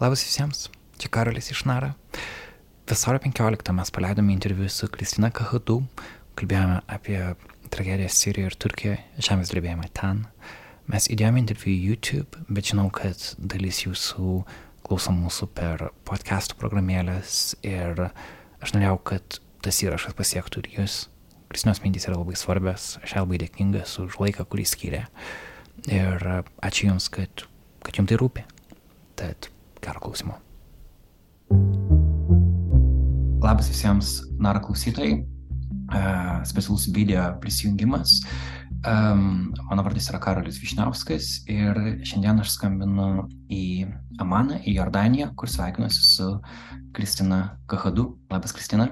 Labas visiems, čia Karolis iš Nara. Vasario 15 mes paleidome interviu su Kristina Kahadu, kalbėjome apie tragediją Sirijoje ir Turkijoje, žemės drebėjimą ten. Mes įdėjome interviu į YouTube, bet žinau, kad dalis jūsų klauso mūsų per podcastų programėlės ir aš norėjau, kad tas įrašas pasiektų ir jūs. Kristinos mintys yra labai svarbios, aš labai dėkingas už laiką, kurį skyrė. Ir ačiū Jums, kad, kad Jums tai rūpi. Tad gero klausimo. Labas visiems nara klausytojai. Uh, specialus video prisijungimas. Um, mano vardas yra Karolis Višniauskas ir šiandien aš skambinu į Amaną, į Jordaniją, kur sveikinuosi su Kristina Kahadu. Labas, Kristina.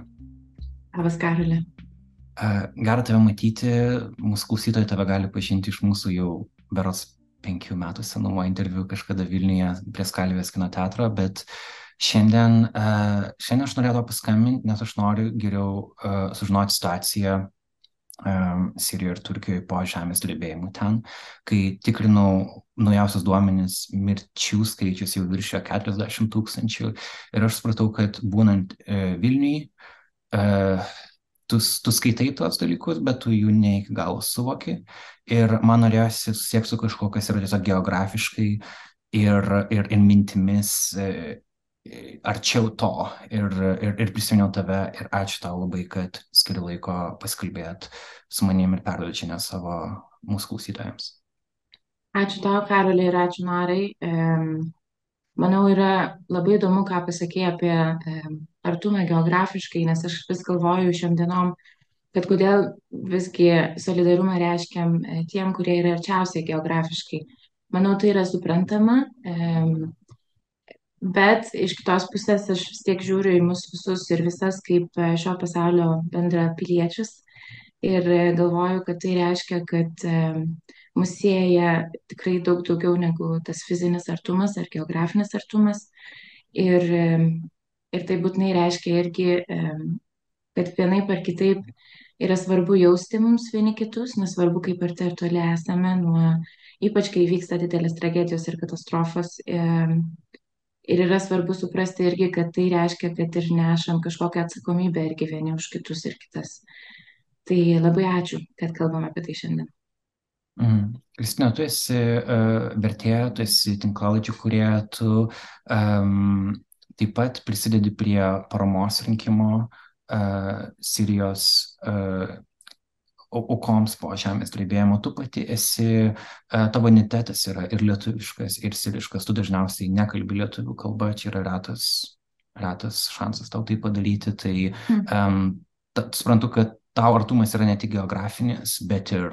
Labas, Karolė. Uh, Gera tave matyti, mūsų klausytojai tave gali pažinti iš mūsų jau berots penkių metų senumo interviu kažkada Vilniuje prie Skalvės kino teatro, bet šiandien, uh, šiandien aš norėjau paskambinti, nes aš noriu geriau uh, sužinoti situaciją um, Sirijoje ir Turkijoje po žemės drebėjimų ten, kai tikrinau naujausius duomenis, mirčių skaičius jau viršėjo 40 tūkstančių ir aš supratau, kad būnant Vilniui, tu, tu skaitai tuos dalykus, bet tu jų ne iki galo suvoki. Ir man norėjosi susiekti su kažkuo, kas yra tiesiog geografiškai ir, ir, ir mintimis e, arčiau to. Ir, ir, ir prisiminiau tave ir ačiū tau labai, kad skiri laiko pasikalbėt su manim ir perduoti žinią savo mūsų klausytojams. Ačiū tau, Karolė, ir ačiū Narai. Manau, yra labai įdomu, ką pasakė apie artumą geografiškai, nes aš vis galvoju šiom dienom, kad kodėl visgi solidarumą reiškiam e, tiem, kurie yra arčiausiai geografiškai. Manau, tai yra suprantama, bet iš kitos pusės aš vis tiek žiūriu į mus visus ir visas kaip e, šio pasaulio bendra piliečius ir e, galvoju, kad tai reiškia, kad mus sieja tikrai daug daugiau negu tas fizinis artumas ar geografinis artumas. Ir Ir tai būtinai reiškia irgi, kad vienaip ar kitaip yra svarbu jausti mums vieni kitus, nesvarbu, kaip arti ar toli esame, nuo, ypač kai vyksta didelės tragedijos ir katastrofos. Ir yra svarbu suprasti irgi, kad tai reiškia, kad ir nešam kažkokią atsakomybę irgi vieni už kitus ir kitas. Tai labai ačiū, kad kalbam apie tai šiandien. Mm. Kristina, tu esi uh, vertėja, tu esi tinklalaidžių kurie, tu um, Taip pat prisidedi prie paramos rinkimo uh, Sirijos uh, aukoms po žemės drebėjimo. Tu pati esi, uh, tavo identitetas yra ir lietuviškas, ir siriškas. Tu dažniausiai nekalbi lietuvių kalba, čia yra retas, retas šansas tau tai padaryti. Tai um, ta, suprantu, kad tau artumas yra ne tik geografinis, bet ir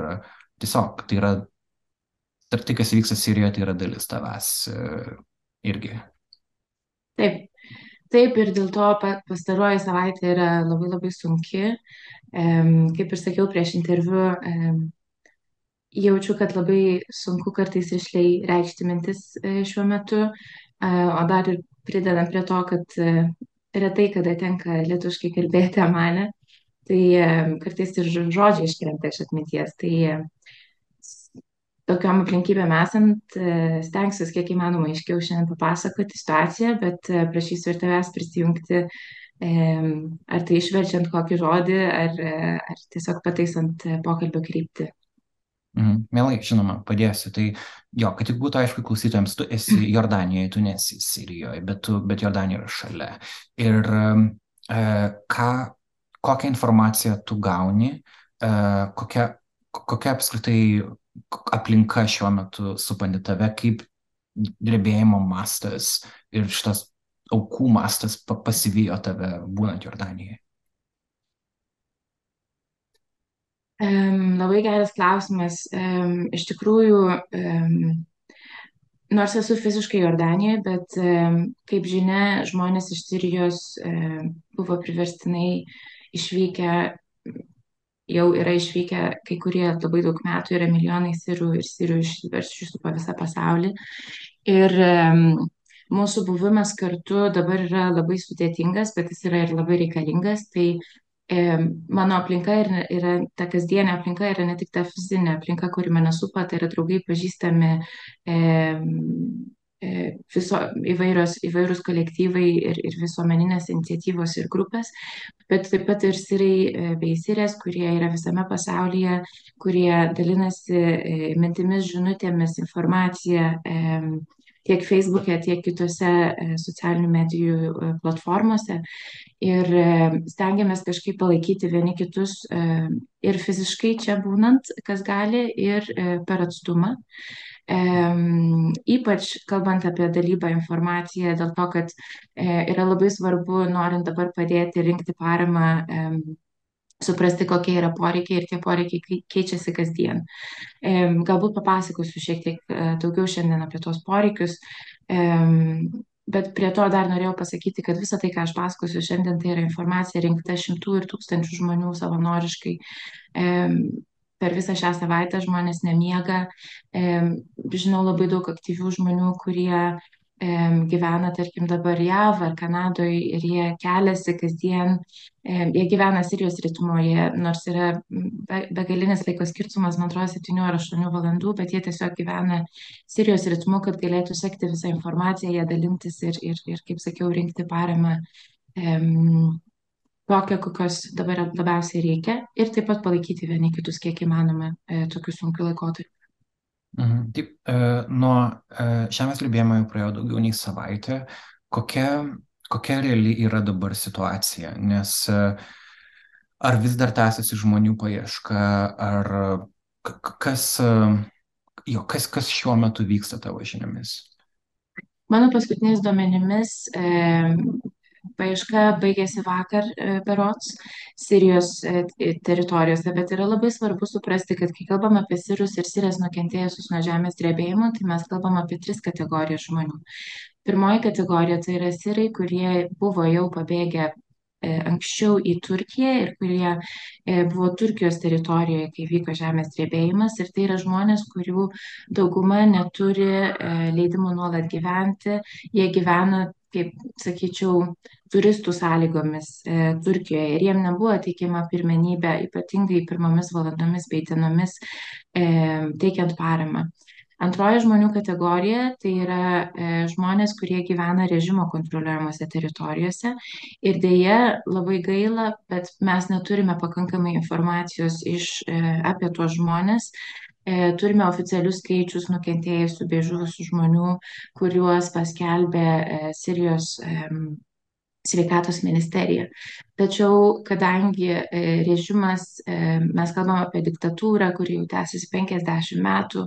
tiesiog tai yra, tarp tai, kas vyksta Sirijoje, tai yra dalis tavęs uh, irgi. Taip, Taip, ir dėl to pastaroji savaitė yra labai labai sunki. Kaip ir sakiau prieš interviu, jaučiu, kad labai sunku kartais išliai reikšti mintis e, šiuo metu, o dar ir pridedant prie to, kad e, retai kada tenka lietuškai kalbėti mane, tai kartais ir žodžiai iškrenta iš atminties. Tai tokiom aplinkybėm esant e, stengsiuosi kiek įmanoma aiškiau šiandien papasakoti situaciją, bet e, prašysiu ir tavęs prisijungti, ar tai išverčiant kokį žodį, ar, e, ar tiesiog pataisant pokalbio kryptį. Mhm. Mielai, žinoma, padėsiu. Tai jo, kad tik būtų aišku klausytojams, tu esi Jordanijoje, tu nesi Sirijoje, bet, tu, bet Jordanija yra šalia. Ir e, ką, kokią informaciją tu gauni, e, kokia, kokia apskritai aplinka šiuo metu supanti tave, kaip drebėjimo mastas ir šitas aukų mastas pasivijo tave būnant Jordanijoje? Um, labai geras klausimas. Um, iš tikrųjų, um, nors esu fiziškai Jordanijoje, bet um, kaip žinia, žmonės iš Sirijos um, buvo priverstinai išvykę jau yra išvykę kai kurie labai daug metų, yra milijonai sirų ir sirų išsiverčiusių po visą pasaulį. Ir mūsų buvimas kartu dabar yra labai sudėtingas, bet jis yra ir labai reikalingas. Tai mano aplinka yra, yra ta kasdienė aplinka, yra ne tik ta fizinė aplinka, kuri mane supa, tai yra draugai, pažįstami, e, viso, įvairios, įvairūs kolektyvai ir, ir visuomeninės iniciatyvos ir grupės, bet taip pat ir sirai bei sirės, kurie yra visame pasaulyje, kurie dalinasi mintimis, žinutėmis, informacija tiek Facebook'e, tiek kitose socialinių medijų platformose. Ir stengiamės kažkaip palaikyti vieni kitus ir fiziškai čia būnant, kas gali, ir per atstumą. Ypač kalbant apie dalybą informaciją, dėl to, kad yra labai svarbu, norint dabar padėti rinkti paramą, suprasti, kokie yra poreikiai ir tie poreikiai keičiasi kasdien. Galbūt papasakosiu šiek tiek daugiau šiandien apie tos poreikius, bet prie to dar norėjau pasakyti, kad visa tai, ką aš pasakosiu šiandien, tai yra informacija rinkta šimtų ir tūkstančių žmonių savanoriškai per visą šią savaitę žmonės nemiega. Žinau labai daug aktyvių žmonių, kurie gyvena, tarkim, dabar JAV ar Kanadoje ir jie keliasi kasdien, jie gyvena Sirijos ritmoje, nors yra begalinis laiko skirtumas, man atrodo, 7 ar 8 valandų, bet jie tiesiog gyvena Sirijos ritmu, kad galėtų sekti visą informaciją, ją dalintis ir, ir, ir kaip sakiau, rinkti paramą tokią, kokios dabar labiausiai reikia ir taip pat palaikyti vieni kitus kiek įmanoma e, tokiu sunkiu laikotarpiu. Mhm. Taip, e, nuo e, žemės drebėjimo jau praėjo daugiau nei savaitė. Kokia, kokia reali yra dabar situacija? Nes e, ar vis dar tęsiasi žmonių paieška, ar kas, e, jo, kas, kas šiuo metu vyksta tavo žiniomis? Mano paskutiniais duomenimis e, paieška baigėsi vakar e, berods Sirijos e, teritorijose, bet yra labai svarbu suprasti, kad kai kalbam apie Sirus ir Sirės nukentėjusius nuo žemės drebėjimo, tai mes kalbam apie tris kategorijas žmonių. Pirmoji kategorija tai yra Sirai, kurie buvo jau pabėgę e, anksčiau į Turkiją ir kurie buvo Turkijos teritorijoje, kai vyko žemės drebėjimas. Ir tai yra žmonės, kurių dauguma neturi leidimų nuolat gyventi. Jie gyvena kaip sakyčiau, turistų sąlygomis e, Turkijoje. Ir jiem nebuvo teikiama pirmenybė, ypatingai pirmomis valandomis bei dienomis e, teikiant paramą. Antroji žmonių kategorija tai yra e, žmonės, kurie gyvena režimo kontroliuojamose teritorijose. Ir dėja labai gaila, bet mes neturime pakankamai informacijos iš, e, apie tuos žmonės, turime oficialius skaičius nukentėjusių bei žuvusių žmonių, kuriuos paskelbė e, Sirijos sveikatos ministerija. Tačiau, kadangi e, režimas, mes kalbam apie diktatūrą, kuri jau tęsiasi 50 metų,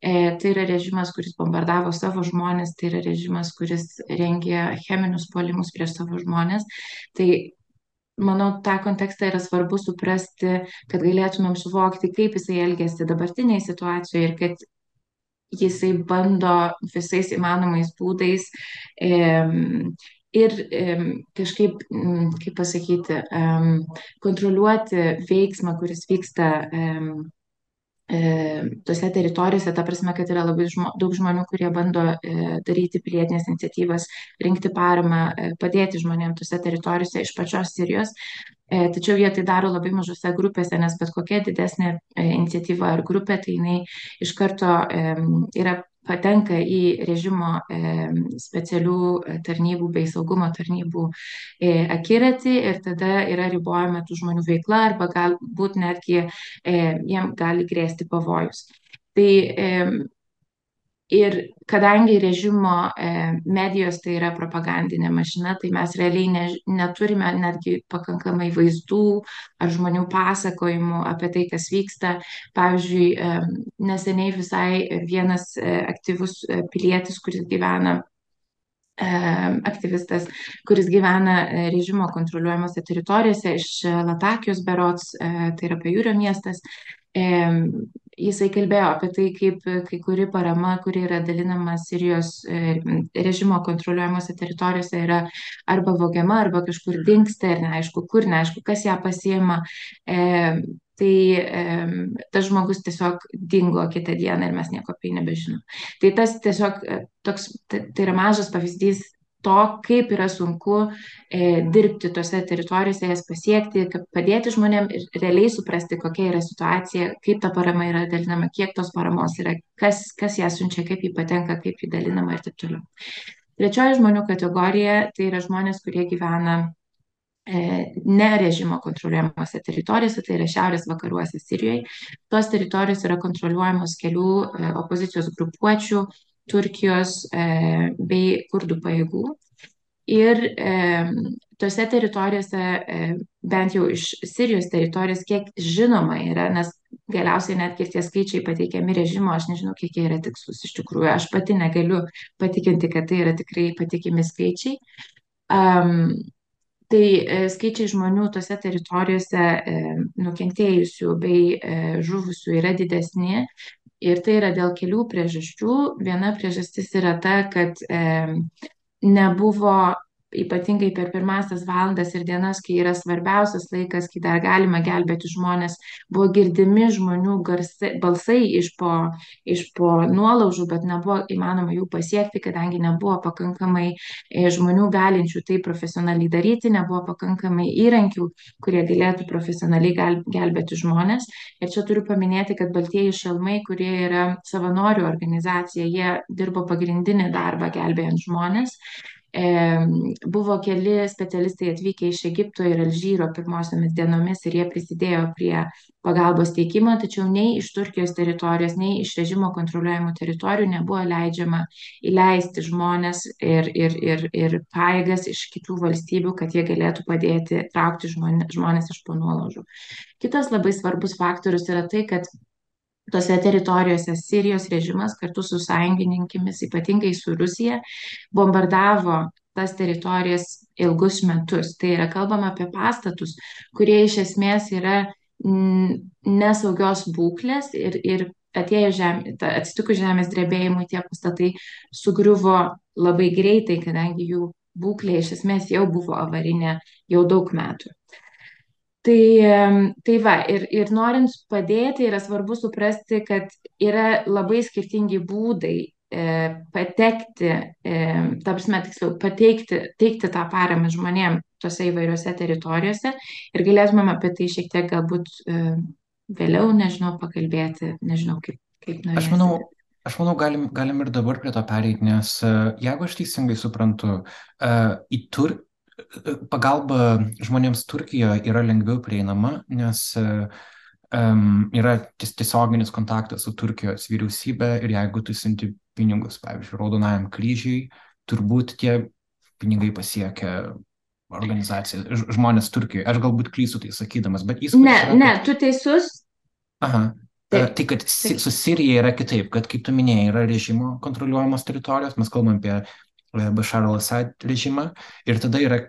tai yra režimas, kuris bombardavo savo žmonės, tai yra režimas, kuris rengė cheminius polimus prieš savo žmonės, tai manau, tą kontekstą yra svarbu suprasti, kad galėtumėm suvokti, kaip jisai elgėsi dabartiniai situacijoje ir kad jisai bando visais įmanomais būdais ir kažkaip, kaip pasakyti, kontroliuoti veiksmą, kuris vyksta tose teritorijose, ta prasme, kad yra labai žmo, daug žmonių, kurie bando e, daryti pilietinės iniciatyvas, rinkti paramą, e, padėti žmonėms tose teritorijose iš pačios Sirijos. E, tačiau jie tai daro labai mažose grupėse, nes bet kokia didesnė iniciatyva ar grupė, tai jinai iš karto yra patenka į režimo specialių tarnybų bei saugumo tarnybų e, akiratį ir tada yra ribojama tų žmonių veikla arba galbūt netgi jiem gali grėsti pavojus. Tai Ir kadangi režimo e, medijos tai yra propagandinė mašina, tai mes realiai ne, neturime netgi pakankamai vaizdų ar žmonių pasakojimų apie tai, kas vyksta. Pavyzdžiui, e, neseniai visai vienas e, aktyvus pilietis, kuris gyvena aktyvistas, kuris gyvena režimo kontroliuojamose teritorijose iš Latakijos berots, tai yra pajūrio miestas, jisai kalbėjo apie tai, kaip kai kuri parama, kuri yra dalinama Sirijos e, režimo kontroliuojamose teritorijose, yra arba vogiama, arba kažkur dinksta ir neaišku kur, neaišku kas ją pasiema. E, tai e, tas žmogus tiesiog dingo kitą dieną ir mes nieko apie jį nebežinom. Tai tas tiesiog e, toks, tai, tai yra mažas pavyzdys to, kaip yra sunku e, dirbti tose teritorijose, jas pasiekti, padėti žmonėm ir realiai suprasti, kokia yra situacija, kaip ta parama yra dalinama, kiek tos paramos yra, kas, kas ją siunčia, kaip jį patenka, kaip jį dalinama ir taip toliau. Trečioji žmonių kategorija tai yra žmonės, kurie gyvena e, ne režimo kontroliuojamose teritorijose, tai yra šiaurės vakaruose Sirijoje. Tos teritorijos yra kontroliuojamos kelių e, opozicijos grupuočių, Turkijos e, bei kurdų pajėgų. Ir e, tose teritorijose, e, bent jau iš Sirijos teritorijos, kiek žinoma yra, nes galiausiai netgi tie skaičiai pateikiami režimo, aš nežinau, kiek jie yra tikslus iš tikrųjų, aš pati negaliu patikinti, kad tai yra tikrai patikimi skaičiai. Um, tai skaičiai žmonių tose teritorijose e, nukentėjusių bei e, žuvusių yra didesni. Ir tai yra dėl kelių priežasčių. Viena priežastis yra ta, kad e, nebuvo ypatingai per pirmasias valandas ir dienas, kai yra svarbiausias laikas, kai dar galima gelbėti žmonės, buvo girdimi žmonių garsai, balsai iš po, iš po nuolaužų, bet nebuvo įmanoma jų pasiekti, kadangi nebuvo pakankamai e, žmonių galinčių tai profesionaliai daryti, nebuvo pakankamai įrankių, kurie galėtų profesionaliai gelbėti žmonės. Ir čia turiu paminėti, kad Baltieji šalmai, kurie yra savanorių organizacija, jie dirbo pagrindinį darbą gelbėjant žmonės. Buvo keli specialistai atvykę iš Egipto ir Alžyro pirmosiomis dienomis ir jie prisidėjo prie pagalbos teikimo, tačiau nei iš Turkijos teritorijos, nei iš režimo kontroliuojamų teritorijų nebuvo leidžiama įleisti žmonės ir, ir, ir, ir paėgas iš kitų valstybių, kad jie galėtų padėti traukti žmonės, žmonės iš ponuolaužų. Kitas labai svarbus faktorius yra tai, kad tose teritorijose Sirijos režimas kartu su sąjungininkėmis, ypatingai su Rusija, bombardavo tas teritorijas ilgus metus. Tai yra kalbama apie pastatus, kurie iš esmės yra nesaugios būklės ir, ir atėjo žemė, atsitikus žemės drebėjimui tie pastatai sugriuvo labai greitai, kadangi jų būklė iš esmės jau buvo avarinė jau daug metų. Tai, tai va, ir, ir norint padėti, yra svarbu suprasti, kad yra labai skirtingi būdai e, patekti, e, ta prasme, tiksliau, pateikti, teikti tą paramą žmonėm tose įvairiose teritorijose ir galėtumėm apie tai šiek tiek galbūt e, vėliau, nežinau, pakalbėti, nežinau, kaip, kaip norėsite. Aš manau, Aš manau, galim, galim ir dabar prie to pereiti, nes jeigu aš teisingai suprantu, į tur, pagalba žmonėms Turkijoje yra lengviau prieinama, nes um, yra tiesioginis kontaktas su Turkijos vyriausybė ir jeigu tu siunti pinigus, pavyzdžiui, Raudonajam kryžiui, turbūt tie pinigai pasiekia organizaciją, žmonės Turkijoje. Aš galbūt klysiu tai sakydamas, bet jis... Ne, yra, ne, tu teisus. Aha. Taip, tai, kad su Sirija yra kitaip, kad, kaip tu minėjai, yra režimo kontroliuojamos teritorijos, mes kalbam apie Bashar al-Assad režimą ir tada yra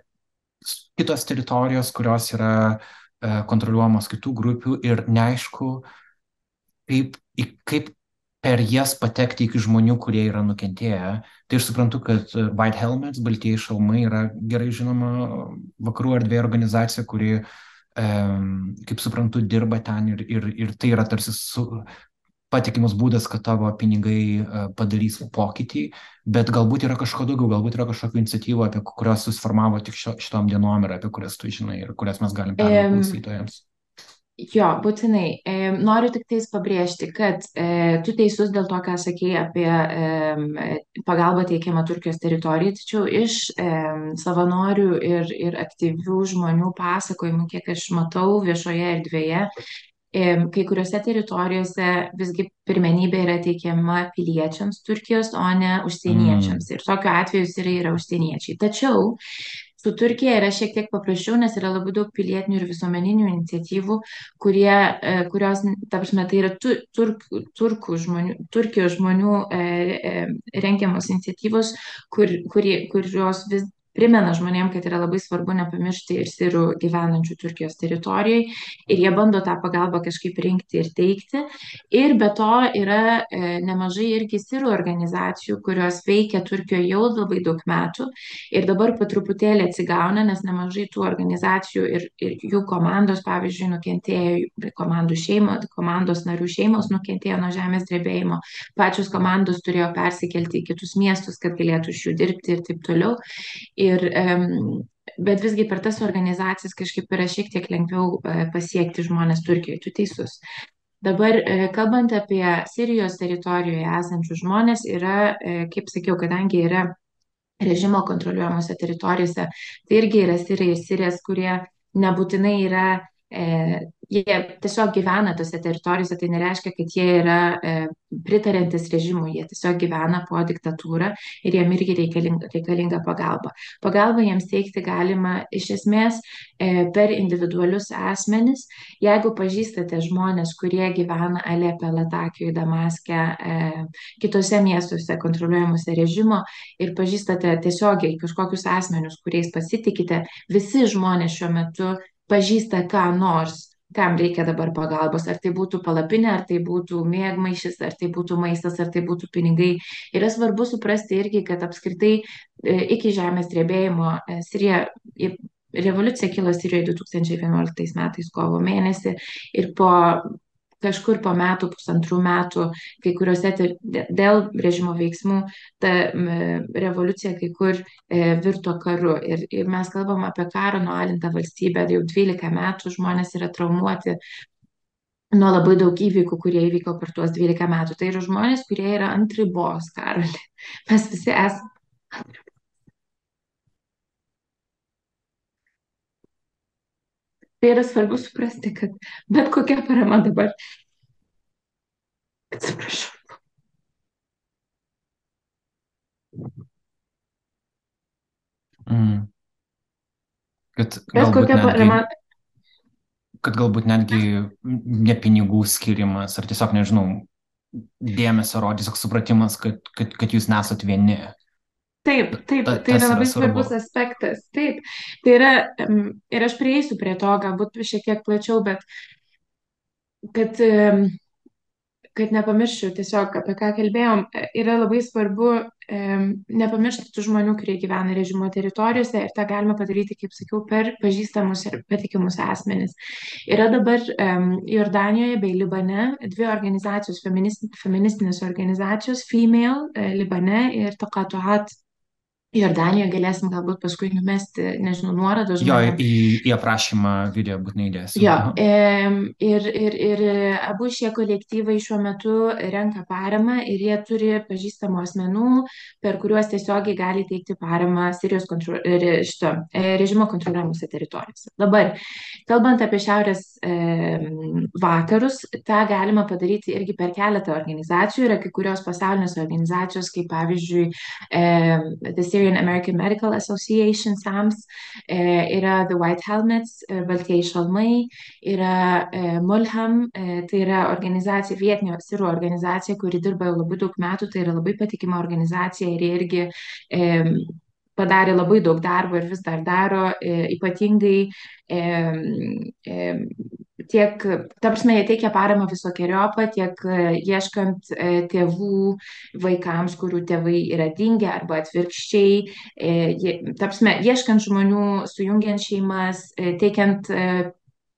kitos teritorijos, kurios yra e, kontroliuojamos kitų grupių ir neaišku, kaip, kaip per jas patekti iki žmonių, kurie yra nukentėję. Tai aš suprantu, kad White Helmets, Baltieji šalmai yra gerai žinoma vakarų erdvė organizacija, kuri, kaip suprantu, dirba ten ir, ir, ir tai yra tarsi su, patikimas būdas, kad tavo pinigai e, padarys pokytį, bet galbūt yra kažko daugiau, galbūt yra kažkokių iniciatyvų, apie kurias susiformavo tik šio, šitom dienom ir apie kurias tu žinai ir kurias mes galim perduoti klausytojams. Jo, būtinai. E, noriu tik tais pabrėžti, kad e, tu teisus dėl to, ką sakėjai apie e, pagalbą teikiamą Turkijos teritorijai, tačiau iš e, savanorių ir, ir aktyvių žmonių pasakojimų, kiek aš matau viešoje erdvėje, kai kuriuose teritorijose visgi pirmenybė yra teikiama piliečiams Turkijos, o ne užsieniečiams. Mm. Ir tokiu atveju yra, yra užsieniečiai. Tačiau su Turkija yra šiek tiek paprasčiau, nes yra labai daug pilietinių ir visuomeninių iniciatyvų, kurie, e, kurios, ta prasme, tai yra turk, turkų žmonių, Turkijos žmonių e, e, rengiamos iniciatyvos, kur, kurie, kurios vis primena žmonėm, kad yra labai svarbu nepamiršti ir sirų gyvenančių Turkijos teritorijoje ir jie bando tą pagalbą kažkaip rinkti ir teikti. Ir be to yra e, nemažai irgi sirų organizacijų, kurios veikia Turkijoje jau labai daug metų ir dabar po truputėlį atsigauna, nes nemažai tų organizacijų ir, ir jų komandos, pavyzdžiui, nukentėjo, komandų šeimo, komandos narių šeimos nukentėjo nuo žemės drebėjimo, pačios komandos turėjo persikelti į kitus miestus, kad galėtų iš jų dirbti ir taip toliau. Ir, bet visgi per tas organizacijas kažkaip yra šiek tiek lengviau e, pasiekti žmonės Turkijoje, tu teisus. Dabar, e, kalbant apie Sirijos teritorijoje esančius žmonės, yra, e, kaip sakiau, kadangi yra režimo kontroliuojamose teritorijose, tai irgi yra Sirijai ir Sirijas, kurie nebūtinai yra jie tiesiog gyvena tose teritorijose, tai nereiškia, kad jie yra e, pritarantis režimui, jie tiesiog gyvena po diktatūrą ir jiem irgi reikalinga, reikalinga pagalba. Pagalbą jiems teikti galima iš esmės e, per individualius asmenis. Jeigu pažįstate žmonės, kurie gyvena Alepe, Latakijoje, Damaske, e, kitose miestuose kontroliuojamuose režimo ir pažįstate tiesiogiai kažkokius asmenius, kuriais pasitikite, visi žmonės šiuo metu pažįsta ką nors kam reikia dabar pagalbos, ar tai būtų palapinė, ar tai būtų mėgmaišis, ar tai būtų maistas, ar tai būtų pinigai. Yra svarbu suprasti irgi, kad apskritai e, iki žemės drebėjimo e, Sirija, revoliucija kilo Sirijoje 2011 metais kovo mėnesį ir po kažkur po metų, pusantrų metų, kai kuriuose dėl režimo veiksmų ta revoliucija kai kur e, virto karu. Ir, ir mes kalbam apie karo nualintą valstybę, jau 12 metų žmonės yra traumuoti nuo labai daug įvykių, kurie įvyko per tuos 12 metų. Tai yra žmonės, kurie yra ant ribos, karali. Mes visi esame ant ribos. Tai yra svarbu suprasti, kad bet kokia parama dabar. Atsiprašau. Mm. Kad Bet galbūt kokia netgi, parama. kad galbūt netgi ne pinigų skirimas, ar tiesiog, nežinau, dėmesio rodys, toks supratimas, kad, kad, kad jūs nesat vieni. Taip, taip, Ta- tai yra labai svarbu. svarbus aspektas. Taip, tai yra, ir aš prieisiu prie to, galbūt šiek tiek plačiau, bet kad, kad nepamirščiau tiesiog, apie ką kalbėjom, e, yra labai svarbu nepamiršti tų žmonių, kurie gyvena režimo teritorijose ir tą galima padaryti, kaip sakiau, per pažįstamus ir patikimus asmenis. Yra dabar Jordanijoje bei Libane dvi organizacijos, feminist, feministinės organizacijos, Female e, Libane ir Tokatuhat Jordanijoje galėsim galbūt paskui numesti, nežinau, nuorodos Jo, žmonėm. į, į aprašymą video būtinai įdėsiu. Jo, ir, ir, ir abu šie kolektyvai šiuo metu renka paramą ir jie turi pažįstamų asmenų, per kuriuos tiesiogiai gali teikti paramą Sirijos kontro, šito, e, režimo kontroliuojamuose teritorijose. Dabar, kalbant apie šiaurės vakarus, tą galima padaryti irgi per keletą organizacijų. Yra kai kurios pasaulinės organizacijos, kaip pavyzdžiui The Syrian American Medical Association, SAMS, e, yra The White Helmets, e, Baltieji šalmai, yra e, Mulham, tai yra organizacija, vietinė sirų organizacija, kuri dirba jau labai daug metų, tai yra labai patikima organizacija ir irgi padarė labai daug darbo ir vis dar daro, e, ypatingai e, e, tiek, ta prasme, jie teikia paramą visokiojopą, tiek e, ieškant e, tėvų vaikams, kurių tėvai yra dingę arba atvirkščiai, e, ta prasme, ieškant žmonių, sujungiant šeimas, teikiant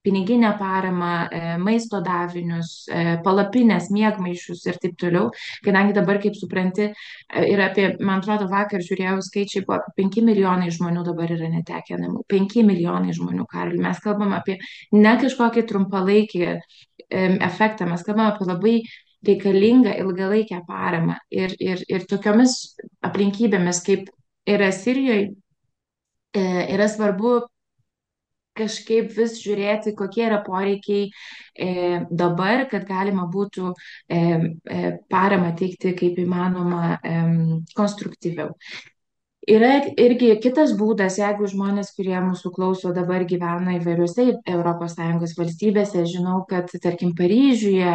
piniginę paramą, e, maisto davinius, e, palapinės, miegmaišius ir taip toliau, kadangi dabar, kaip supranti, e, yra apie, man atrodo, vakar žiūrėjau skaičiai, buvo apie 5 milijonai žmonių dabar yra netekę namų. 5 milijonai žmonių, Karol. Mes kalbam apie ne kažkokį trumpalaikį efektą, mes kalbam apie labai reikalingą ilgalaikę paramą. Ir, ir, ir tokiomis aplinkybėmis, kaip yra Sirijoje, yra svarbu kažkaip vis žiūrėti, kokie yra poreikiai e, dabar, kad galima būtų e, e, paramą teikti kaip įmanoma e, konstruktyviau. Yra irgi kitas būdas, jeigu žmonės, kurie mūsų klauso dabar gyvena įvairiuose ES valstybėse, žinau, kad tarkim Paryžiuje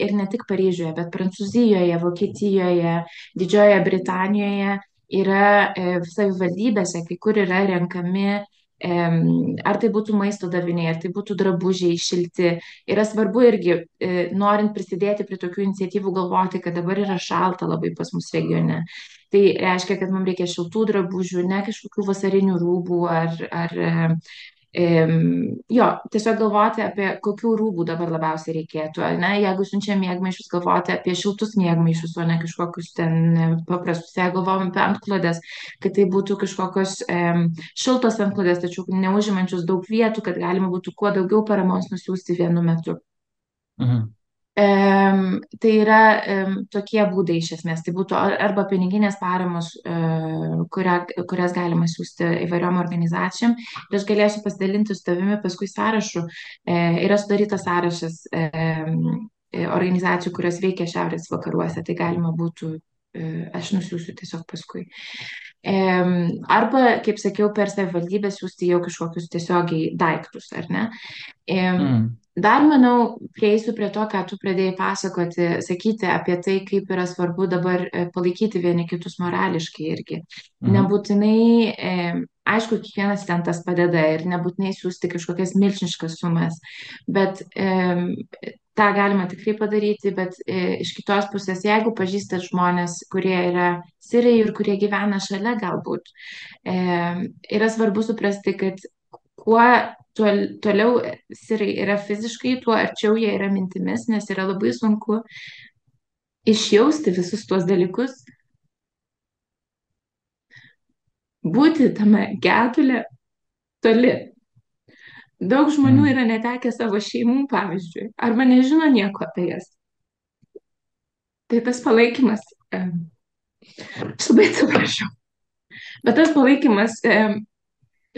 ir ne tik Paryžiuje, bet Prancūzijoje, Vokietijoje, Didžiojoje Britanijoje yra e, savivaldybėse, kai kur yra renkami ar tai būtų maisto daviniai, ar tai būtų drabužiai šilti. Yra svarbu irgi, e, norint prisidėti prie tokių iniciatyvų, galvoti, kad dabar yra šalta labai pas mus regione. Tai reiškia, kad mums reikia šiltų drabužių, ne kažkokių vasarinių rūbų ar, ar Jo, tiesiog galvoti apie kokių rūbų dabar labiausiai reikėtų. Ne? Jeigu siunčia mėgmaišius, galvoti apie šiltus mėgmaišius, o ne kažkokius ten paprastus. Jeigu galvojam apie antklodės, kad tai būtų kažkokios e, šiltos antklodės, tačiau neužimančius daug vietų, kad galima būtų kuo daugiau paramos nusiųsti vienu metu. Mhm. Tai yra tokie būdai iš esmės. Tai būtų arba piniginės paramos, uh, kuria, kurias galima siūsti įvairiom organizacijom. Ir aš galėsiu pasidalinti su tavimi paskui sąrašu. Uh, yra sudarytas sąrašas uh, organizacijų, kurios veikia šiaurės vakaruose. Tai galima būtų, aš nusiųsiu tiesiog paskui. Arba, kaip sakiau, per savivaldybę siūsti jau kažkokius tiesiogiai daiktus, ar ne? Mm Dar, manau, prieisiu prie to, ką tu pradėjai pasakoti, sakyti apie tai, kaip yra svarbu dabar e, palaikyti vieni kitus morališkai irgi. Mhm. Nebūtinai, aišku, kiekvienas ten tas padeda ir nebūtinai siūsti kažkokias milžiniškas sumas, bet tą galima tikrai padaryti, bet e, iš kitos pusės, jeigu pažįstat žmonės, kurie yra sirai ir kurie gyvena šalia galbūt, e, yra svarbu suprasti, kad kuo toliau sirai yra fiziškai, tuo arčiau jie yra mintimis, nes yra labai sunku išjausti visus tuos dalykus, būti tame getulė toli. Daug žmonių mm. yra netekę savo šeimų, pavyzdžiui, arba nežino nieko apie jas. Tai tas palaikymas, aš labai atsiprašau, bet tas palaikymas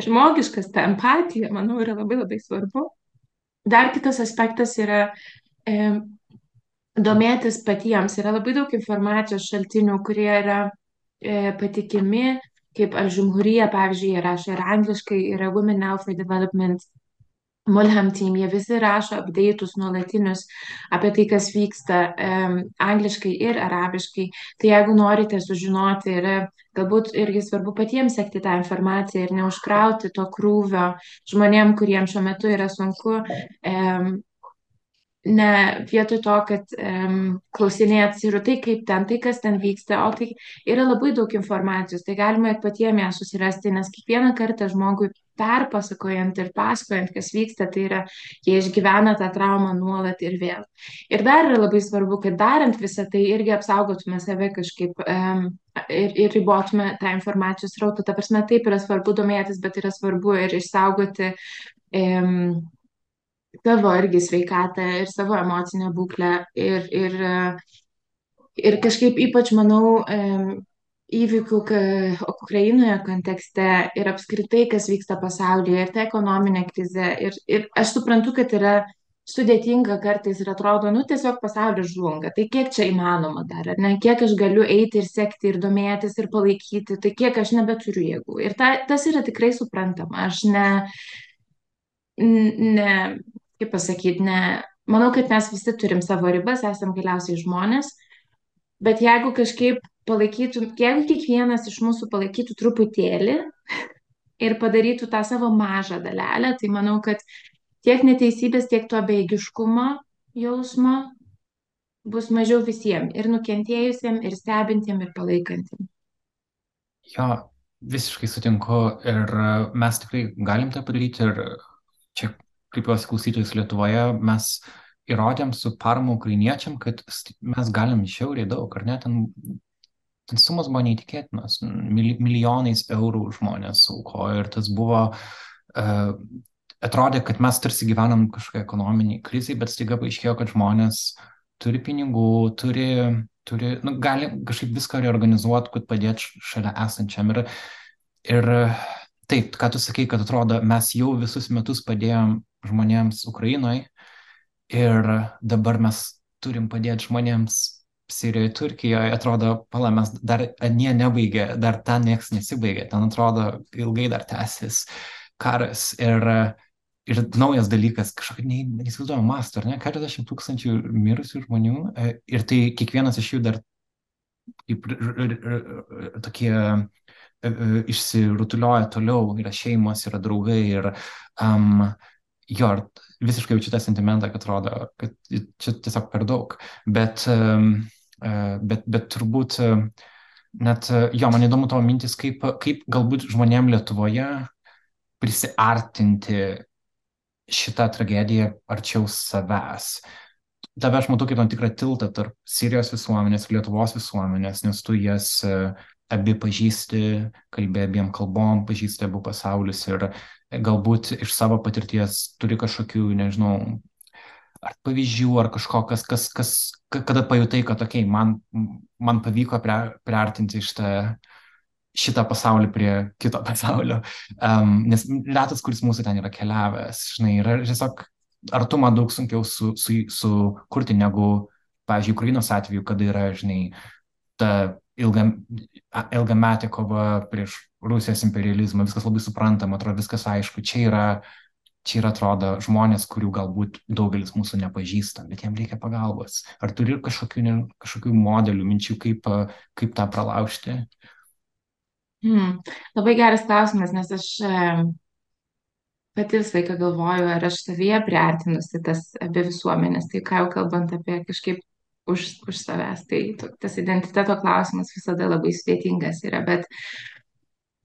žmogiškas, ta empatija, manau, yra labai labai svarbu. Dar kitas aspektas yra domėtis patiems. Yra labai daug informacijos šaltinių, kurie yra e, patikimi, kaip Al-Žumhurija, pavyzdžiui, rašo ir angliškai, yra Women Now for Development Mulham Team, jie visi rašo update'us nuolatinius apie tai, kas vyksta um, angliškai ir arabiškai. Tai jeigu norite sužinoti, yra galbūt irgi svarbu patiems sekti tą informaciją ir neužkrauti to krūvio žmonėm, kuriems šiuo metu yra sunku. Um, ne vietoj to, kad um, klausinėt ir tai, kaip ten, tai kas ten vyksta, o tai yra labai daug informacijos, tai galima ir patiems ją susirasti, nes kiekvieną kartą žmogui perpasakojant ir pasakojant, kas vyksta, tai yra, jie išgyvena tą traumą nuolat ir vėl. Ir dar yra labai svarbu, kad darant visą tai irgi apsaugotume save kažkaip um, ir, ir ribotume tą informacijos rautą. Ta prasme, taip yra svarbu domėtis, bet yra svarbu ir išsaugoti um, savo irgi sveikatą ir savo emocinę būklę ir, ir, ir kažkaip ypač manau įvykių Ukrainoje kontekste ir apskritai, kas vyksta pasaulyje ir ta ekonominė krize. Ir, ir aš suprantu, kad yra sudėtinga kartais ir atrodo, nu tiesiog pasaulis žlunga. Tai kiek čia įmanoma dar, ar ne? Kiek aš galiu eiti ir sekti ir domėtis ir palaikyti, tai kiek aš nebeturiu jėgų. Ir ta, tas yra tikrai suprantama. Aš ne, ne, kaip pasakyti, ne, manau, kad mes visi turim savo ribas, esam galiausiai žmonės, bet jeigu kažkaip palaikytų, jeigu kiekvienas iš mūsų palaikytų truputėlį ir padarytų tą savo mažą dalelę, tai manau, kad tiek neteisybės, tiek to beigiškumo jausmo bus mažiau visiems ir nukentėjusiems, ir stebintiems, ir palaikantiems. Jo, visiškai sutinku ir mes tikrai galim tą padaryti ir čia kreipiuosi klausytojus Lietuvoje, mes įrodėm su parama ukrainiečiam, kad mes galim šiauriai daug, ar ne, ten, ten sumas buvo neįtikėtinas, milijonais eurų žmonės aukojo ir tas buvo, uh, atrodė, kad mes tarsi gyvenam kažkokią ekonominį krizį, bet staiga paaiškėjo, kad žmonės turi pinigų, turi, turi nu, gali kažkaip viską reorganizuoti, kad padėti šalia esančiam. Ir, ir taip, ką tu sakai, kad atrodo, mes jau visus metus padėjom žmonėms Ukrainoje ir dabar mes turim padėti žmonėms Sirijoje, Turkijoje, atrodo, pala, mes dar anie nebaigė, dar ten nieks nesibaigė, ten atrodo, ilgai dar tęsis karas ir, ir naujas dalykas, kažkokio neįsivaizduojamo masto, ar ne, 40 tūkstančių mirusių žmonių e, ir tai kiekvienas iš jų dar kaip tokie išsirutulioja toliau, yra šeimos, yra draugai ir um, jo, visiškai jaučiu tą sentimentą, kad atrodo, kad čia tiesiog per daug. Bet, um, bet, bet turbūt net, jo, man įdomu tavo mintis, kaip, kaip galbūt žmonėm Lietuvoje prisiartinti šitą tragediją arčiau savęs. Tave aš matau kaip tam tikrą tiltą tarp Sirijos visuomenės ir Lietuvos visuomenės, nes tu jas abi pažįsti, kalbė abiem kalbom, pažįsti abu pasaulius ir galbūt iš savo patirties turi kažkokių, nežinau, ar pavyzdžių, ar kažko, kas, kas, kas kada pajutai, kad, okei, okay, man, man pavyko prie, priartinti šitą, šitą pasaulį prie kito pasaulio. Um, nes retas, kuris mūsų ten yra keliavęs, žinai, yra tiesiog artumą daug sunkiau sukurti su, su negu, pavyzdžiui, Ukrainos atveju, kada yra, žinai, ta ilga, ilgametė kova prieš Rusijos imperializmą, viskas labai suprantama, atrodo viskas aišku. Čia yra, čia yra atrodo žmonės, kurių galbūt daugelis mūsų nepažįstam, bet jiems reikia pagalbos. Ar turi kažkokių, ne, kažkokių modelių, minčių, kaip, kaip tą pralaužti? Hmm. Labai geras klausimas, nes aš pati visą laiką galvoju, ar aš savyje priartinusi tas abi visuomenės, tai ką jau kalbant apie kažkaip už, už savęs. Tai tas identiteto klausimas visada labai sudėtingas yra, bet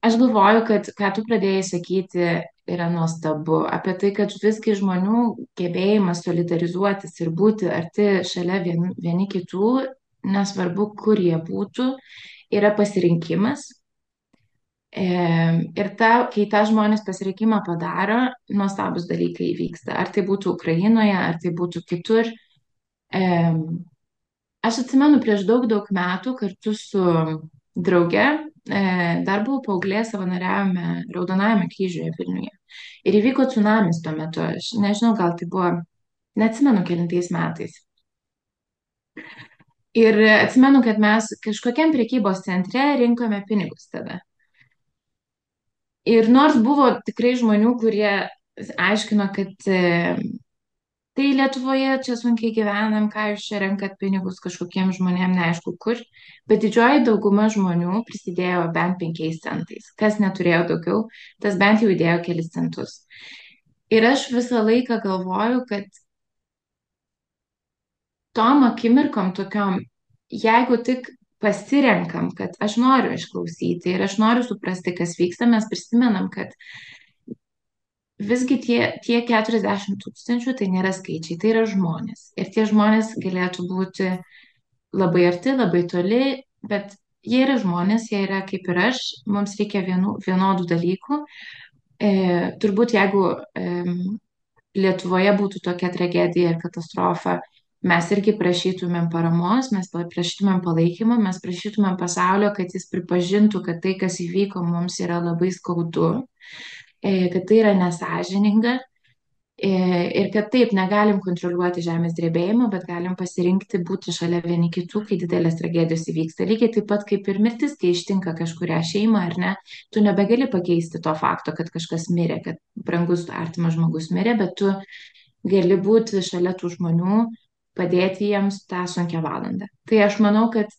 aš galvoju, kad ką tu pradėjai sakyti yra nuostabu apie tai, kad visgi žmonių gebėjimas solidarizuotis ir būti arti šalia vieni, vieni kitų, nesvarbu, kur jie būtų, yra pasirinkimas. Ir ta, kai tą žmonės pasirinkimą padaro, nuostabus dalykai vyksta. Ar tai būtų Ukrainoje, ar tai būtų kitur. E, Aš atsimenu prieš daug, daug metų kartu su drauge, e, dar buvau paauglė, savanoriavome Raudonajame kryžiuje Vilniuje. Ir įvyko tsunamis tuo metu, aš nežinau, gal tai buvo, neatsimenu kelintais metais. Ir atsimenu, kad mes kažkokiam priekybos centre rinkome pinigus tada. Ir nors buvo tikrai žmonių, kurie aiškino, kad e, tai Lietuvoje čia sunkiai gyvenam, ką jūs čia renkat pinigus kažkokiem žmonėm, neaišku kur, bet didžioji dauguma žmonių prisidėjo bent penkiais centais. Kas neturėjo daugiau, tas bent jau įdėjo kelis centus. Ir aš visą laiką galvoju, kad tom akimirkom tokiom, jeigu tik pasirenkam, kad aš noriu išklausyti ir aš noriu suprasti, kas vyksta, mes prisimenam, kad visgi tie, tie 40 tūkstančių tai nėra skaičiai, tai yra žmonės. Ir tie žmonės galėtų būti labai arti, labai toli, bet jie yra žmonės, jie yra kaip ir aš, mums reikia vienų, vienodų dalykų. E, turbūt jeigu e, Lietuvoje būtų tokia tragedija ir katastrofa, mes irgi prašytumėm paramos, mes prašytumėm palaikymo, mes prašytumėm pasaulio, kad jis pripažintų, kad tai, kas įvyko, mums yra labai skaudu. E, kad tai yra nesažininga e, ir kad taip negalim kontroliuoti žemės drebėjimo, bet galim pasirinkti būti šalia vieni kitų, kai didelės tragedijos įvyksta. Lygiai taip pat kaip ir mirtis, kai ištinka kažkuria šeima ar ne, tu nebegali pakeisti to fakto, kad kažkas mirė, kad brangus artimas žmogus mirė, bet tu gali būti šalia tų žmonių, padėti jiems tą sunkę valandą. Tai aš manau, kad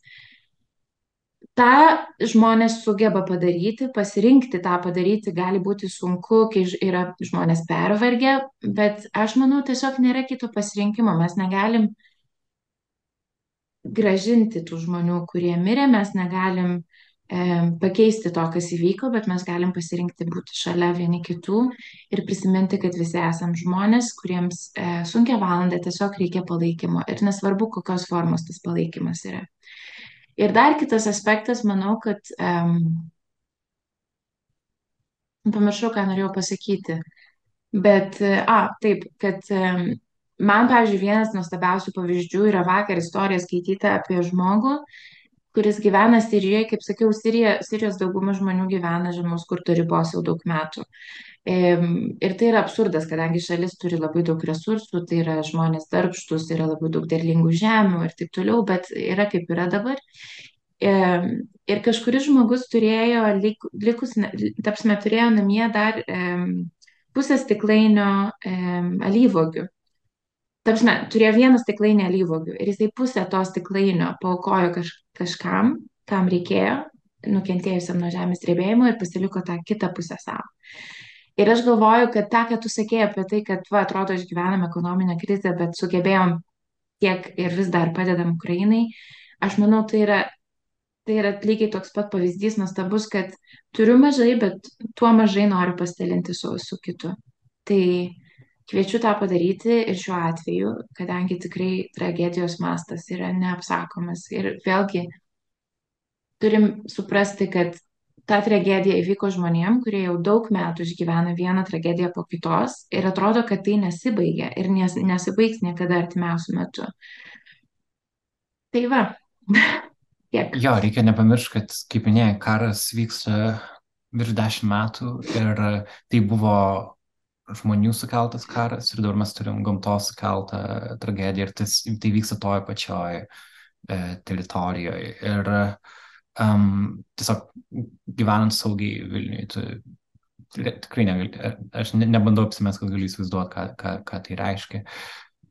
tą žmonės sugeba padaryti, pasirinkti tą padaryti gali būti sunku, kai yra žmonės pervargę, bet aš manau, tiesiog nėra kito pasirinkimo. Mes negalim gražinti tų žmonių, kurie mirė, mes negalim e, pakeisti to, kas įvyko, bet mes galim pasirinkti būti šalia vieni kitų ir prisiminti, kad visi esam žmonės, kuriems e, sunkia valanda tiesiog reikia palaikymo ir nesvarbu, kokios formos tas palaikymas yra. Ir dar kitas aspektas, manau, kad um, pamiršau, ką norėjau pasakyti. Bet, a, taip, kad um, man, pavyzdžiui, vienas nuostabiausių pavyzdžių yra vakar istorija skaityta apie žmogų, kuris gyvena Sirijoje, kaip sakiau, Sirija, Sirijos dauguma žmonių gyvena žemos skurto ribos jau daug metų. Ir tai yra absurdas, kadangi šalis turi labai daug resursų, tai yra žmonės darbštus, yra labai daug derlingų žemių ir taip toliau, bet yra kaip yra dabar. Ir kažkuris žmogus turėjo, likus, tapsime, turėjo namie dar pusę stiklainio alyvogių. Tapsime, turėjo vieną stiklainį alyvogių ir jisai pusę to stiklainio paukojo kaž, kažkam, kam reikėjo, nukentėjusiam nuo žemės drebėjimo ir pasiliko tą kitą pusę savo. Ir aš galvoju, kad tą, ką tu sakėjai apie tai, kad, va, atrodo, išgyvenam ekonominę krizę, bet sugebėjom tiek ir vis dar padedam Ukrainai, aš manau, tai yra, tai yra lygiai toks pat pavyzdys nuostabus, kad turiu mažai, bet tuo mažai noriu pasidalinti su, su kitu. Tai kviečiu tą padaryti ir šiuo atveju, kadangi tikrai tragedijos mastas yra neapsakomas. Ir vėlgi turim suprasti, kad ta tragedija įvyko žmonėm, kurie jau daug metų išgyvena vieną tragediją po kitos ir atrodo, kad tai nesibaigia ir nes, nesibaigs niekada artimiausiu metu. Tai va, tiek. Jo, reikia nepamiršti, kad, kaip minėjai, karas vyksta virš dešimt metų ir tai buvo žmonių sukeltas karas ir dabar mes turim gamtos sukeltą tragediją ir tas, tai vyksta toje pačioje e, teritorijoje. Ir um, tiesiog gyvenant saugiai Vilniui, tu tikrai negali, aš ne, nebandau apsimest, kad galiu įsivaizduoti, ką, ką, ką tai reiškia.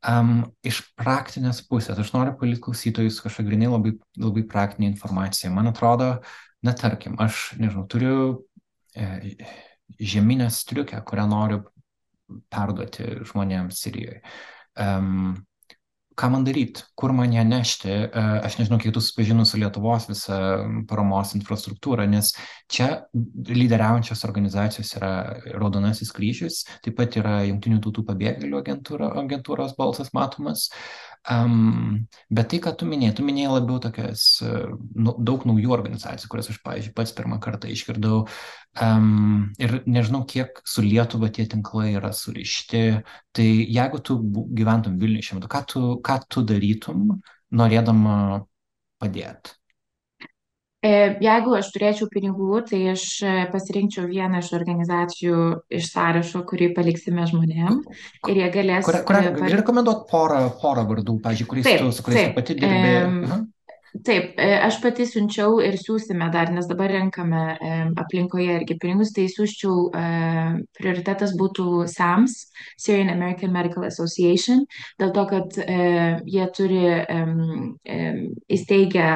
Um, iš praktinės pusės, aš noriu palikti klausytojus kažkokią grinai labai, labai praktinę informaciją. Man atrodo, na tarkim, aš, nežinau, turiu e, žeminę striukę, kurią noriu perduoti žmonėms Sirijoje. Um, ką man daryti, kur man ją nešti, e, aš nežinau, kiek tu susipažinus su Lietuvos visą paramos infrastruktūrą, nes čia lyderiaujančios organizacijos yra Raudonasis kryžius, taip pat yra Junktinių tautų pabėgėlių agentūra, agentūros balsas matomas, Um, bet tai, ką tu minėjai, tu minėjai labiau tokias uh, nu, daug naujų organizacijų, kurias aš, pavyzdžiui, pats pirmą kartą išgirdau. Um, ir nežinau, kiek su Lietuva tie tinklai yra surišti. Tai jeigu tu gyventum Vilniuje šiuo metu, ką tu, ką tu darytum, norėdama padėti? E, jeigu aš turėčiau pinigų, tai aš e, pasirinkčiau vieną iš organizacijų iš sąrašo, kurį paliksime žmonėm ir jie galės. Kurią, kurią, e, gali rekomenduoti porą, porą vardų, pažiūrėjau, kuriais taip, tu, su kuriais taip, pati dirbi. E, Taip, aš pati siunčiau ir siūsime dar, nes dabar renkame aplinkoje irgi pinigus, tai siūščiau, prioritetas būtų SAMS, Syrian American Medical Association, dėl to, kad jie turi įsteigę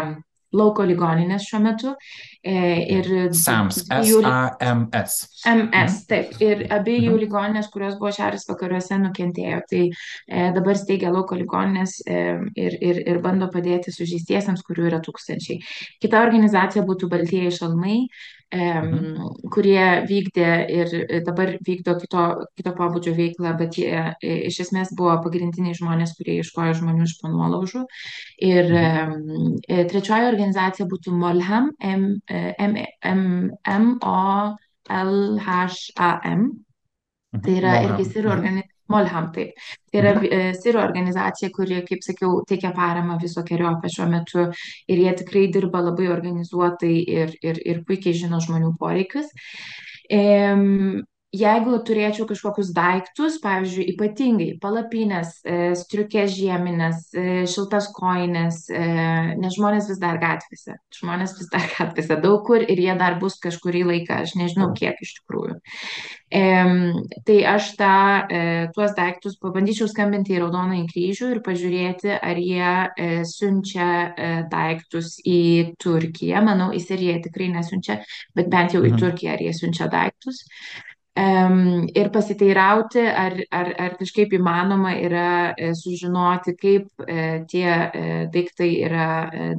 lauko ligoninės šiuo metu. E, ir SAMS. S-A-M-S. MS, taip. Ir abiejų mhm. ligoninės, kurios buvo šiaurės vakaruose, nukentėjo. Tai e, dabar steigia lauko ligoninės e, ir, ir, ir bando padėti sužeistiesiams, kurių yra tūkstančiai. Kita organizacija būtų Baltieji šalmai. Mhm. Kurie vykdė ir dabar vykdo kito, kito pobūdžio veiklą, bet jie e, iš esmės buvo pagrindiniai žmonės, kurie iškojo žmonių iš panuolaužų. Ir mhm. E, trečioji organizacija būtų Molham, M-O-L-H-A-M. Mhm. Tai yra irgi sirų organizacija Molham, taip. Tai yra mhm. E, Siro organizacija, kuri, kaip sakiau, teikia paramą visokiojo apie šiuo metu ir jie tikrai dirba labai organizuotai ir, ir, ir puikiai žino žmonių poreikius. Jeigu turėčiau kažkokius daiktus, pavyzdžiui, ypatingai palapinės, e, striukės žieminės, e, šiltas koinės, e, nes žmonės vis dar gatvėse, žmonės vis dar gatvėse daug kur ir jie dar bus kažkurį laiką, aš nežinau kiek iš tikrųjų. Tai aš tą, tuos daiktus pabandyčiau skambinti į Raudonąjį kryžių ir pažiūrėti, ar jie siunčia daiktus į Turkiją. Manau, į Siriją tikrai nesiunčia, bet bent jau į mhm. Turkiją ar jie siunčia daiktus ir pasiteirauti, ar, ar, ar kažkaip įmanoma yra e, sužinoti, kaip e, tie e, daiktai yra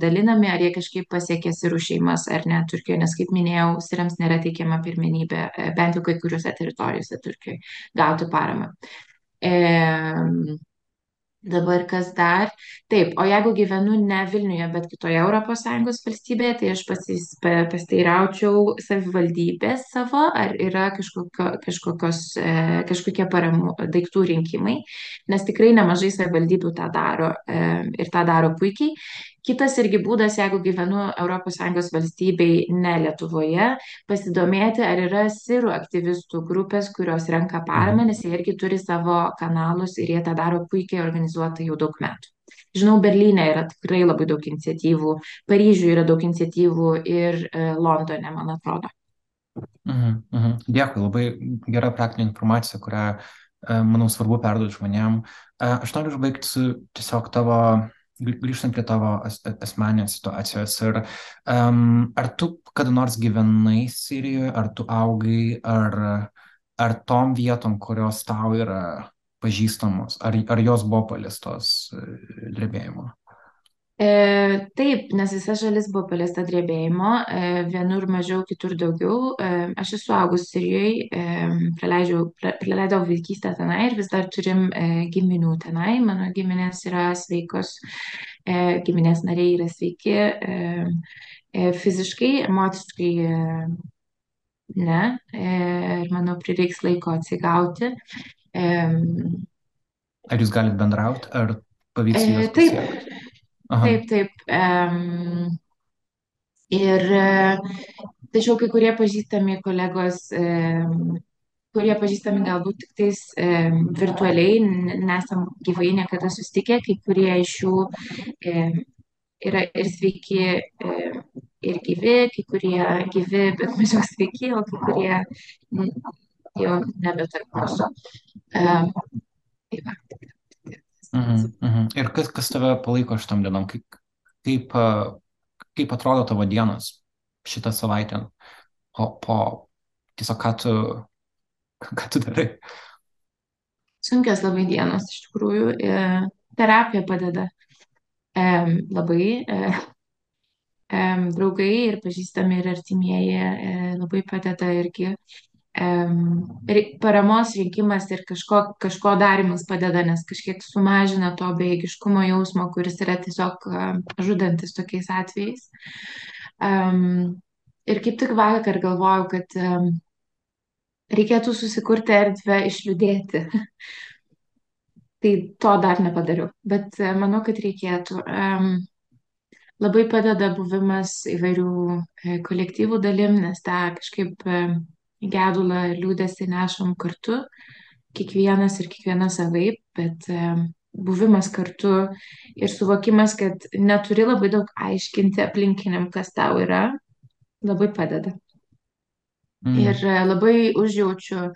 dalinami, ar jie kažkaip pasiekė sirų šeimas ar ne Turkijoje, nes kaip minėjau, sirams nėra teikiama pirmenybė, bent jau kai kuriuose teritorijose Turkijoje, gauti paramą. E, Dabar kas dar? Taip, o jeigu gyvenu ne Vilniuje, bet kitoje ES valstybėje, tai aš pasis, pasteiraučiau savivaldybės savo, ar yra kažkokio, kažkokios, e, kažkokie paramų daiktų rinkimai, nes tikrai nemažai savivaldybių tą daro e, ir tą daro puikiai. Kitas irgi būdas, jeigu gyvenu ES valstybei, ne Lietuvoje, pasidomėti, ar yra sirų aktyvistų grupės, kurios renka paramą, mhm. nes jie irgi turi savo kanalus ir jie tą daro puikiai organizuotai jau daug metų. Žinau, Berlyne yra tikrai labai daug iniciatyvų, Paryžiuje yra daug iniciatyvų ir e, Londone, man atrodo. Mhm, mhm. Dėkui, labai gera praktinė informacija, kurią, e, manau, svarbu perduoti žmonėm. E, aš noriu užbaigti su tiesiog tavo grįžtant prie tavo as, asmeninės situacijos, ir, um, ar tu kada nors gyvenai Sirijoje, ar tu augai, ar, ar tom vietom, kurios tau yra pažįstamos, ar, ar jos buvo paliestos e, drebėjimo? E, taip, nes visa šalis buvo paliesta drebėjimo, e, vienur mažiau, kitur daugiau. E, aš esu augus Sirijoje, praleidau, praleidau vaikystę tenai ir vis dar turim e, giminių tenai. Mano giminės yra sveikos, e, giminės nariai yra sveiki e, e, fiziškai, emociškai e, ne. E, ir manau, prireiks laiko atsigauti. E, Ar jūs galite bendrauti, ar pavyks e, juos taip? Aha. taip, taip. em, Ir e, tačiau kai kurie pažįstami kolegos, em, kurie pažįstami galbūt tik tais em, virtualiai, nesam gyvai niekada susitikę, kai kurie iš jų em, yra ir sveiki, em, ir gyvi, kai kurie gyvi, bet mažiau sveiki, o kai kurie jau nebe tarp mūsų. Em, tai va. Mhm, mhm. Ir kas, kas tave palaiko šitam dienom? Kaip, kaip, kaip atrodo tavo dienos šitą savaitę? Po, po tiesiog ką tu, ką tu darai? Sunkios labai dienos iš tikrųjų. Terapija padeda labai. E, draugai ir pažįstami ir artimieji e, labai padeda irgi. Paramos rinkimas ir kažko, kažko darimas padeda, nes kažkiek sumažina to bejėgiškumo jausmo, kuris yra tiesiog žudantis tokiais atvejais. Ir kaip tik vakar galvojau, kad reikėtų susikurti erdvę išliūdėti. Tai to dar nepadariau, bet e, manau, kad reikėtų. Labai padeda buvimas įvairių e, kolektyvų dalim, nes tą kažkaip gedulą ir liūdėsi nešam kartu, kiekvienas ir kiekviena savaip, bet e, buvimas kartu ir suvokimas, kad neturi labai daug aiškinti aplinkiniam, kas tau yra, labai padeda. Ir Mm. e, labai užjaučiu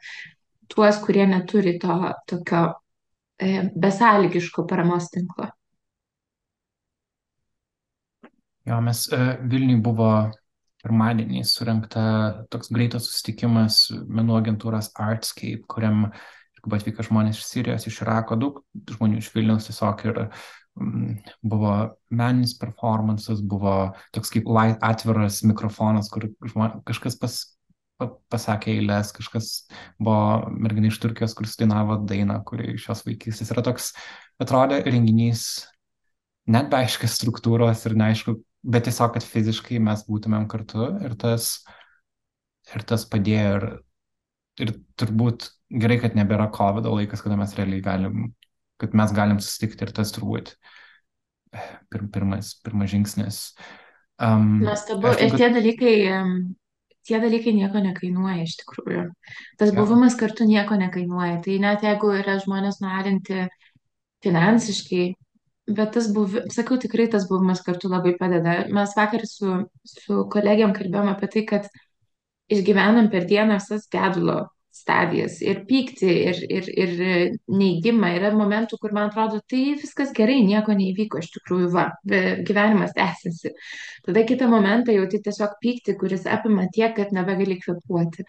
tuos, kurie neturi to tokio e, besąlygiško paramos tinklo. Jo, mes e, Vilniui buvo pirmadienį surinkta toks greitas susitikimas menų agentūros Artscape, kuriam kaip atvyko žmonės iš Sirijos, iš Irako, daug žmonių iš Vilniaus tiesiog ir mm, buvo meninis performances, buvo toks kaip light, atviras mikrofonas, kur žmon, kažkas pas, pa, pasakė eilės, kažkas buvo merginai iš Turkijos, kuris dainavo dainą, kuri iš jos vaikystės. Yra toks, atrodė renginys net be aiškios struktūros ir neaišku, bet tiesiog, kad fiziškai mes būtumėm kartu ir tas, ir tas padėjo ir, ir turbūt gerai, kad nebėra COVID laikas, kada mes realiai galim, kad mes galim susitikti ir tas turbūt pir, pirmas, pirmas žingsnis. Um, Nuostabu. Ir tie dalykai, tie dalykai nieko nekainuoja iš tikrųjų. Tas Jo. buvimas kartu nieko nekainuoja. Tai net jeigu yra žmonės nualinti finansiškai, bet tas buvimas, sakau, tikrai tas buvimas kartu labai padeda. Mes vakar su, su kolegiam kalbėjom apie tai, kad išgyvenam per dieną visas gedulo stadijas ir pyktį, ir, ir, ir neigimą. Yra momentų, kur man atrodo, tai viskas gerai, nieko neįvyko iš tikrųjų, va, gyvenimas tęsiasi. Tada kitą momentą jauti tiesiog pyktį, kuris apima tiek, kad nebegali kvepuoti.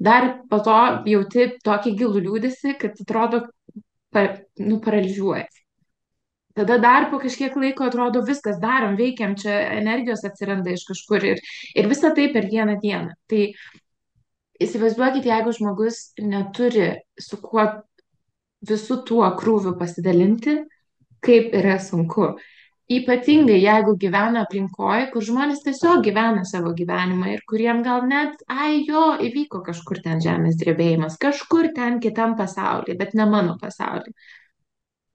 Dar po to jauti tokį gilų liūdėsi, kad atrodo, pa, nu, paralyžiuoja. Tada dar po kažkiek laiko atrodo viskas darom, veikiam, čia energijos atsiranda iš kažkur ir, ir visa tai per vieną dieną. Tai įsivaizduokit, jeigu žmogus neturi su kuo visų tuo krūviu pasidalinti, kaip yra sunku. Ypatingai jeigu gyvena aplinkoje, kur žmonės tiesiog gyvena savo gyvenimą ir kuriem gal net, ai jo, įvyko kažkur ten žemės drebėjimas, kažkur ten kitam pasaulyje, bet ne mano pasaulyje.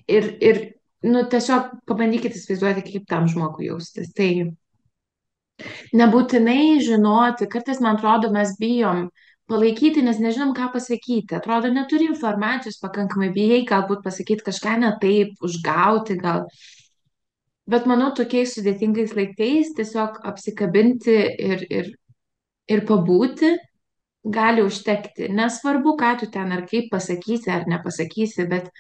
Ir, ir nu, tiesiog pabandykite įsivaizduoti, kaip tam žmogui jaustis. Tai nebūtinai žinoti, kartais man atrodo, mes bijom palaikyti, nes nežinom, ką pasakyti. Atrodo, neturi informacijos pakankamai, bijai galbūt pasakyti kažką ne taip, užgauti gal. Bet manau, tokiais sudėtingais laikais tiesiog apsikabinti ir, ir, ir pabūti gali užtekti. Nesvarbu, ką tu ten ar kaip pasakysi ar nepasakysi, bet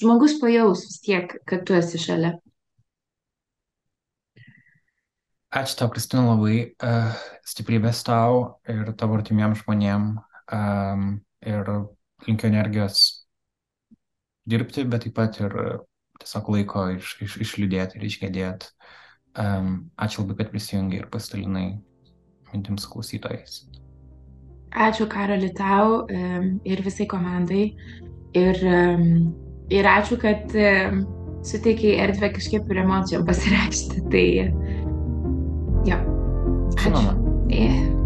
žmogus pajaus vis tiek, kad tu esi šalia. Ačiū tau, Kristina, labai uh, stiprybės tau ir tavo artimiem žmonėm. Um, ir linkiu energijos dirbti, bet taip pat ir tiesiog laiko iš, iš, išliūdėti ir išgėdėti. Um, ačiū labai, kad prisijungi ir pasidalinai mintims klausytojais. Ačiū Karoli tau ir visai komandai. Ir, ir ačiū, kad suteikiai erdvę kažkaip ir emocijom pasireikšti. Tai, jo. Ačiū. Žinoma. Yeah.